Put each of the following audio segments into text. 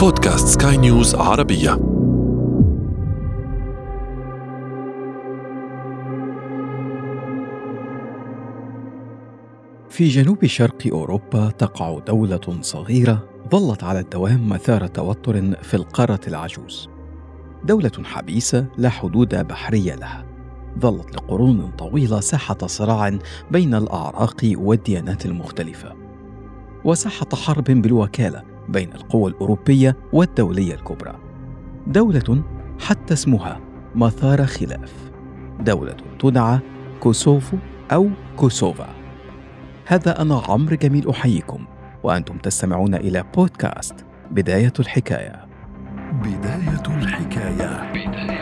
بودكاست سكاي نيوز عربية. في جنوب شرق أوروبا تقع دولة صغيرة ظلت على الدوام مثار توتر في القارة العجوز. دولة حبيسة لا حدود بحرية لها. ظلت لقرون طويلة ساحة صراع بين الأعراق والديانات المختلفة. وساحة حرب بالوكالة بين القوى الأوروبية والدولية الكبرى. دولة حتى اسمها مثار خلاف. دولة تدعى كوسوفو أو كوسوفا. هذا أنا عمرو جميل أحييكم وأنتم تستمعون إلى بودكاست بداية الحكاية. بداية الحكاية. بداية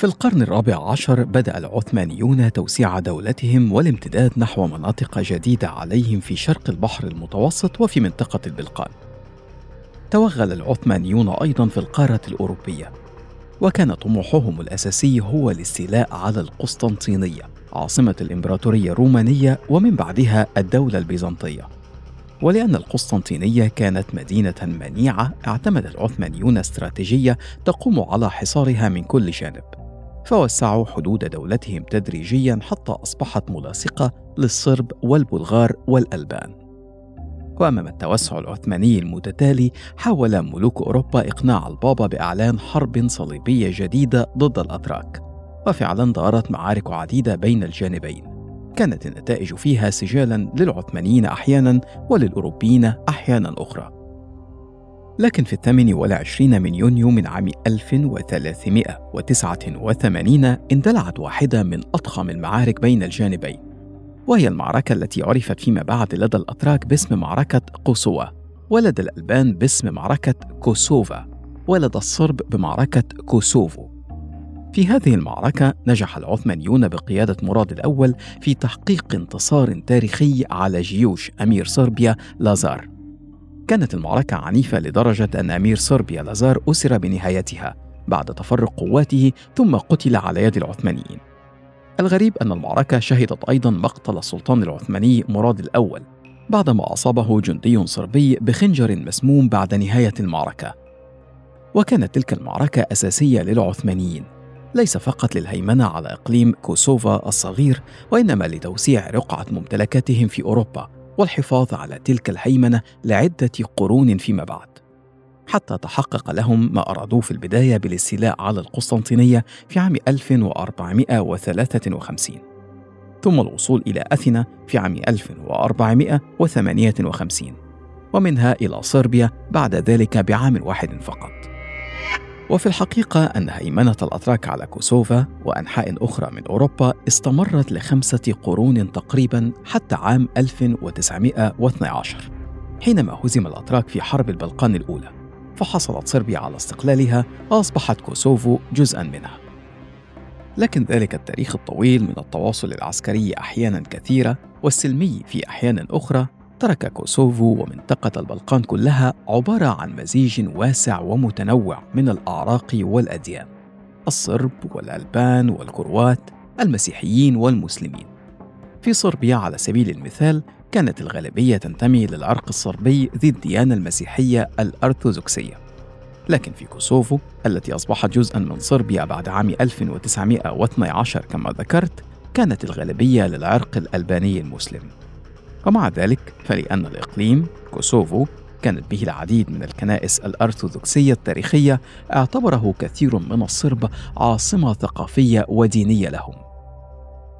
في القرن الرابع عشر بدأ العثمانيون توسيع دولتهم والامتداد نحو مناطق جديدة عليهم في شرق البحر المتوسط وفي منطقة البلقان. توغل العثمانيون أيضا في القارة الأوروبية، وكان طموحهم الأساسي هو الاستيلاء على القسطنطينية، عاصمة الإمبراطورية الرومانية ومن بعدها الدولة البيزنطية. ولأن القسطنطينية كانت مدينة منيعة اعتمد العثمانيون استراتيجية تقوم على حصارها من كل جانب. فوسعوا حدود دولتهم تدريجيا حتى أصبحت ملاصقة للصرب والبلغار والألبان. وأمام التوسع العثماني المتتالي حاول ملوك أوروبا إقناع البابا بإعلان حرب صليبية جديدة ضد الأتراك. وفعلا دارت معارك عديدة بين الجانبين. كانت النتائج فيها سجالا للعثمانيين أحيانا وللأوروبيين أحيانا أخرى. لكن في الثامن والعشرين من يونيو من عام 1389 اندلعت واحدة من أضخم المعارك بين الجانبين وهي المعركة التي عرفت فيما بعد لدى الأتراك باسم معركة قوسوة ولدى الألبان باسم معركة كوسوفا ولدى الصرب بمعركة كوسوفو. في هذه المعركة نجح العثمانيون بقيادة مراد الأول في تحقيق انتصار تاريخي على جيوش أمير صربيا لازار. كانت المعركة عنيفة لدرجة أن أمير صربيا لازار أسر بنهايتها بعد تفرق قواته ثم قتل على يد العثمانيين. الغريب أن المعركة شهدت أيضا مقتل السلطان العثماني مراد الأول بعدما أصابه جندي صربي بخنجر مسموم بعد نهاية المعركة. وكانت تلك المعركة أساسية للعثمانيين ليس فقط للهيمنة على إقليم كوسوفا الصغير وإنما لتوسيع رقعة ممتلكاتهم في أوروبا والحفاظ على تلك الهيمنة لعدة قرون فيما بعد. حتى تحقق لهم ما أرادوه في البداية بالاستيلاء على القسطنطينية في عام 1453 ثم الوصول إلى أثينا في عام 1458 ومنها إلى صربيا بعد ذلك بعام واحد فقط. وفي الحقيقة أن هيمنة الأتراك على كوسوفا وأنحاء أخرى من أوروبا استمرت لخمسة قرون تقريبا حتى عام 1912 حينما هزم الأتراك في حرب البلقان الأولى فحصلت صربيا على استقلالها وأصبحت كوسوفو جزءا منها. لكن ذلك التاريخ الطويل من التواصل العسكري أحيانا كثيرة والسلمي في أحيان أخرى ترك كوسوفو ومنطقة البلقان كلها عبارة عن مزيج واسع ومتنوع من الأعراق والأديان الصرب والألبان والكروات المسيحيين والمسلمين. في صربيا على سبيل المثال كانت الغالبية تنتمي للعرق الصربي ذي الديانة المسيحية الأرثوذكسية. لكن في كوسوفو التي أصبحت جزءا من صربيا بعد عام 1912 كما ذكرت كانت الغالبية للعرق الألباني المسلم. ومع ذلك فلأن الإقليم كوسوفو كانت به العديد من الكنائس الأرثوذكسية التاريخية اعتبره كثير من الصرب عاصمة ثقافية ودينية لهم.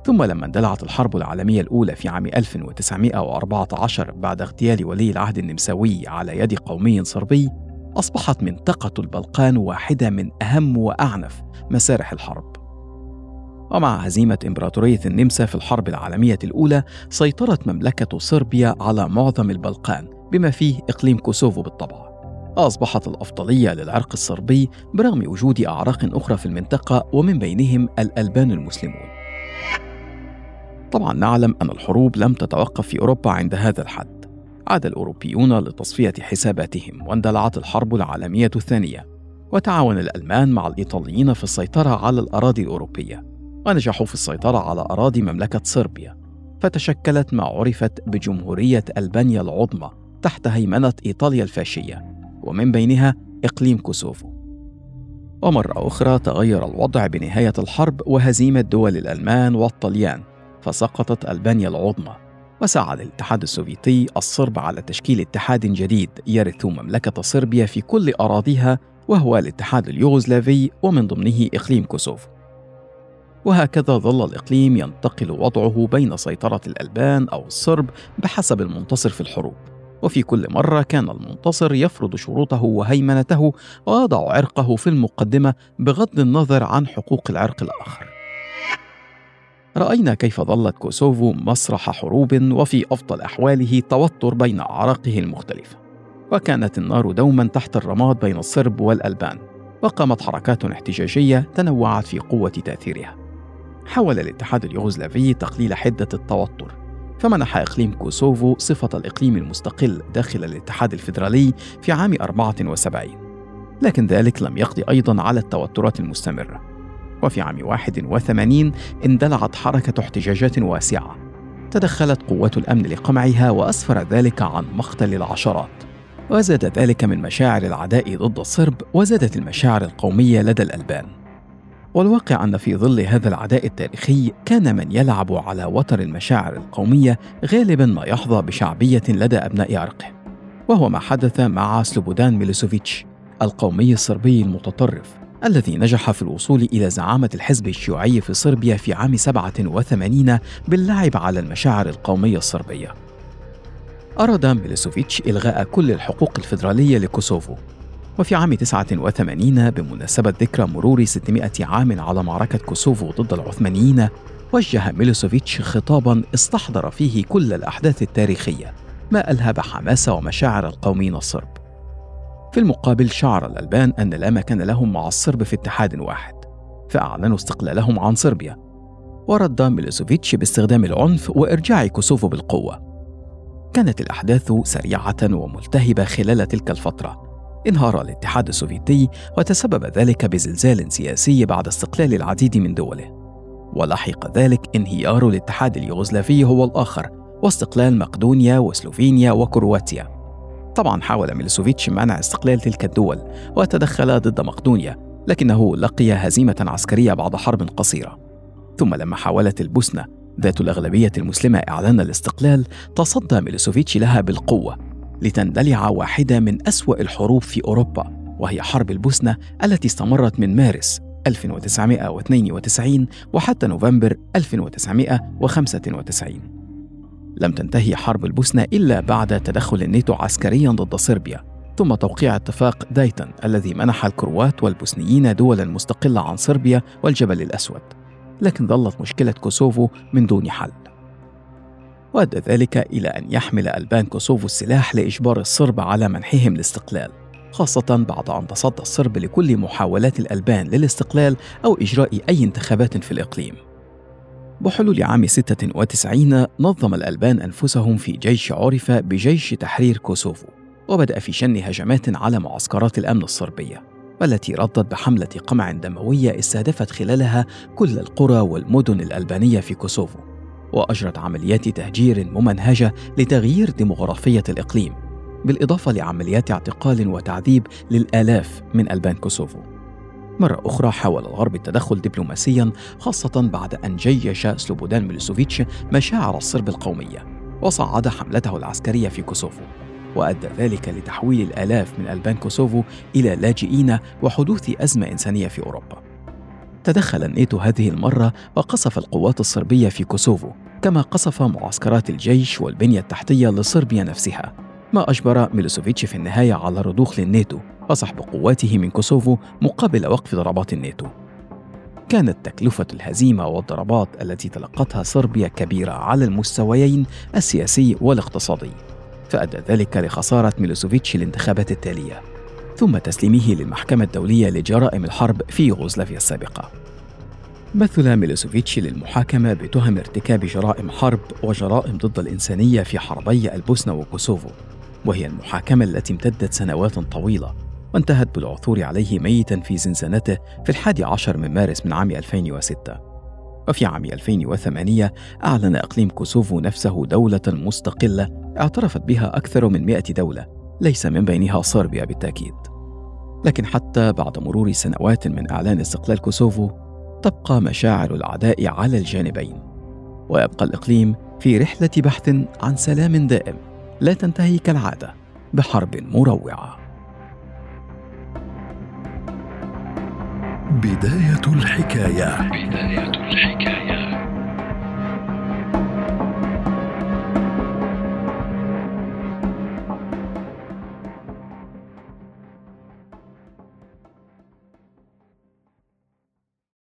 ثم لما اندلعت الحرب العالمية الأولى في عام 1914 بعد اغتيال ولي العهد النمساوي على يد قومي صربي أصبحت منطقة البلقان واحدة من أهم وأعنف مسارح الحرب. ومع هزيمة إمبراطورية النمسا في الحرب العالمية الأولى سيطرت مملكة صربيا على معظم البلقان بما فيه إقليم كوسوفو بالطبع. أصبحت الأفضلية للعرق الصربي برغم وجود أعراق أخرى في المنطقة ومن بينهم الألبان المسلمون. طبعا نعلم أن الحروب لم تتوقف في أوروبا عند هذا الحد. عاد الأوروبيون لتصفية حساباتهم واندلعت الحرب العالمية الثانية وتعاون الألمان مع الإيطاليين في السيطرة على الأراضي الأوروبية. ونجحوا في السيطرة على أراضي مملكة صربيا فتشكلت ما عرفت بجمهورية ألبانيا العظمى تحت هيمنة إيطاليا الفاشية ومن بينها إقليم كوسوفو. ومرة أخرى تغير الوضع بنهاية الحرب وهزيمة دول الألمان والطليان فسقطت ألبانيا العظمى وساعد الاتحاد السوفيتي الصرب على تشكيل اتحاد جديد يرث مملكة صربيا في كل أراضيها وهو الاتحاد اليوغوسلافي ومن ضمنه إقليم كوسوفو. وهكذا ظل الإقليم ينتقل وضعه بين سيطرة الألبان أو الصرب بحسب المنتصر في الحروب. وفي كل مرة كان المنتصر يفرض شروطه وهيمنته ويضع عرقه في المقدمة بغض النظر عن حقوق العرق الآخر. رأينا كيف ظلت كوسوفو مسرح حروب وفي أفضل أحواله توتر بين أعراقه المختلفة. وكانت النار دوما تحت الرماد بين الصرب والألبان وقامت حركات احتجاجية تنوعت في قوة تأثيرها. حاول الاتحاد اليوغوسلافي تقليل حدة التوتر فمنح إقليم كوسوفو صفة الإقليم المستقل داخل الاتحاد الفيدرالي في عام 74 لكن ذلك لم يقضي أيضا على التوترات المستمرة. وفي عام 81 اندلعت حركة احتجاجات واسعة تدخلت قوات الأمن لقمعها وأسفر ذلك عن مقتل العشرات. وزاد ذلك من مشاعر العداء ضد الصرب وزادت المشاعر القومية لدى الألبان. والواقع أن في ظل هذا العداء التاريخي كان من يلعب على وتر المشاعر القومية غالبا ما يحظى بشعبية لدى أبناء عرقه وهو ما حدث مع سلوبودان ميلوسوفيتش القومي الصربي المتطرف الذي نجح في الوصول إلى زعامة الحزب الشيوعي في صربيا في عام 87 باللعب على المشاعر القومية الصربية. أراد ميلوسوفيتش إلغاء كل الحقوق الفيدرالية لكوسوفو وفي عام 89 بمناسبة ذكرى مرور 600 عام على معركة كوسوفو ضد العثمانيين وجه ميلوسوفيتش خطابا استحضر فيه كل الأحداث التاريخية ما ألهب حماس ومشاعر القوميين الصرب في المقابل شعر الألبان أن لا مكان لهم مع الصرب في اتحاد واحد فأعلنوا استقلالهم عن صربيا. ورد ميلوسوفيتش باستخدام العنف وإرجاع كوسوفو بالقوة. كانت الأحداث سريعة وملتهبة خلال تلك الفترة. انهار الاتحاد السوفيتي وتسبب ذلك بزلزال سياسي بعد استقلال العديد من دوله. ولحق ذلك انهيار الاتحاد اليوغوسلافي هو الآخر واستقلال مقدونيا وسلوفينيا وكرواتيا. طبعا حاول ميلوسوفيتش منع استقلال تلك الدول وتدخل ضد مقدونيا لكنه لقي هزيمة عسكرية بعد حرب قصيرة. ثم لما حاولت البوسنة ذات الأغلبية المسلمة إعلان الاستقلال تصدى ميلوسوفيتش لها بالقوة. لتندلع واحدة من أسوأ الحروب في أوروبا وهي حرب البوسنة التي استمرت من مارس 1992 وحتى نوفمبر 1995 لم تنتهي حرب البوسنة إلا بعد تدخل الناتو عسكريا ضد صربيا ثم توقيع اتفاق دايتن الذي منح الكروات والبوسنيين دولا مستقلة عن صربيا والجبل الأسود. لكن ظلت مشكلة كوسوفو من دون حل. وأدى ذلك إلى أن يحمل ألبان كوسوفو السلاح لإجبار الصرب على منحهم الاستقلال خاصة بعد أن تصدى الصرب لكل محاولات الألبان للاستقلال أو إجراء أي انتخابات في الإقليم. بحلول عام 96 نظم الألبان أنفسهم في جيش عرف بجيش تحرير كوسوفو وبدأ في شن هجمات على معسكرات الأمن الصربية والتي ردت بحملة قمع دموية استهدفت خلالها كل القرى والمدن الألبانية في كوسوفو. وأجرت عمليات تهجير ممنهجة لتغيير ديمغرافيه الإقليم بالإضافة لعمليات اعتقال وتعذيب للآلاف من ألبان كوسوفو. مرة أخرى حاول الغرب التدخل دبلوماسيا خاصة بعد أن جيش سلوبودان ميلوسوفيتش مشاعر الصرب القومية وصعد حملته العسكرية في كوسوفو وأدى ذلك لتحويل الآلاف من ألبان كوسوفو إلى لاجئين وحدوث أزمة إنسانية في أوروبا. تدخل الناتو هذه المرة وقصف القوات الصربية في كوسوفو كما قصف معسكرات الجيش والبنية التحتية لصربيا نفسها. ما أجبر ميلوسوفيتش في النهاية على الرضوخ للناتو وسحب قواته من كوسوفو مقابل وقف ضربات الناتو كانت تكلفة الهزيمة والضربات التي تلقتها صربيا كبيرة على المستويين السياسي والاقتصادي فأدى ذلك لخسارة ميلوسوفيتش الانتخابات التالية. ثم تسليمه للمحكمة الدولية لجرائم الحرب في يوغوسلافيا السابقة. مثل ميلوسوفيتش للمحاكمة بتهم ارتكاب جرائم حرب وجرائم ضد الإنسانية في حربي البوسنة وكوسوفو، وهي المحاكمة التي امتدت سنوات طويلة وانتهت بالعثور عليه ميتا في زنزانته في الحادي عشر من مارس من عام 2006 وفي عام 2008 أعلن إقليم كوسوفو نفسه دولة مستقلة اعترفت بها أكثر من 100 دولة ليس من بينها صربيا بالتأكيد لكن حتى بعد مرور سنوات من إعلان استقلال كوسوفو تبقى مشاعر الأعداء على الجانبين ويبقى الإقليم في رحلة بحث عن سلام دائم لا تنتهي كالعادة بحرب مروعة. بداية الحكاية. بداية الحكاية.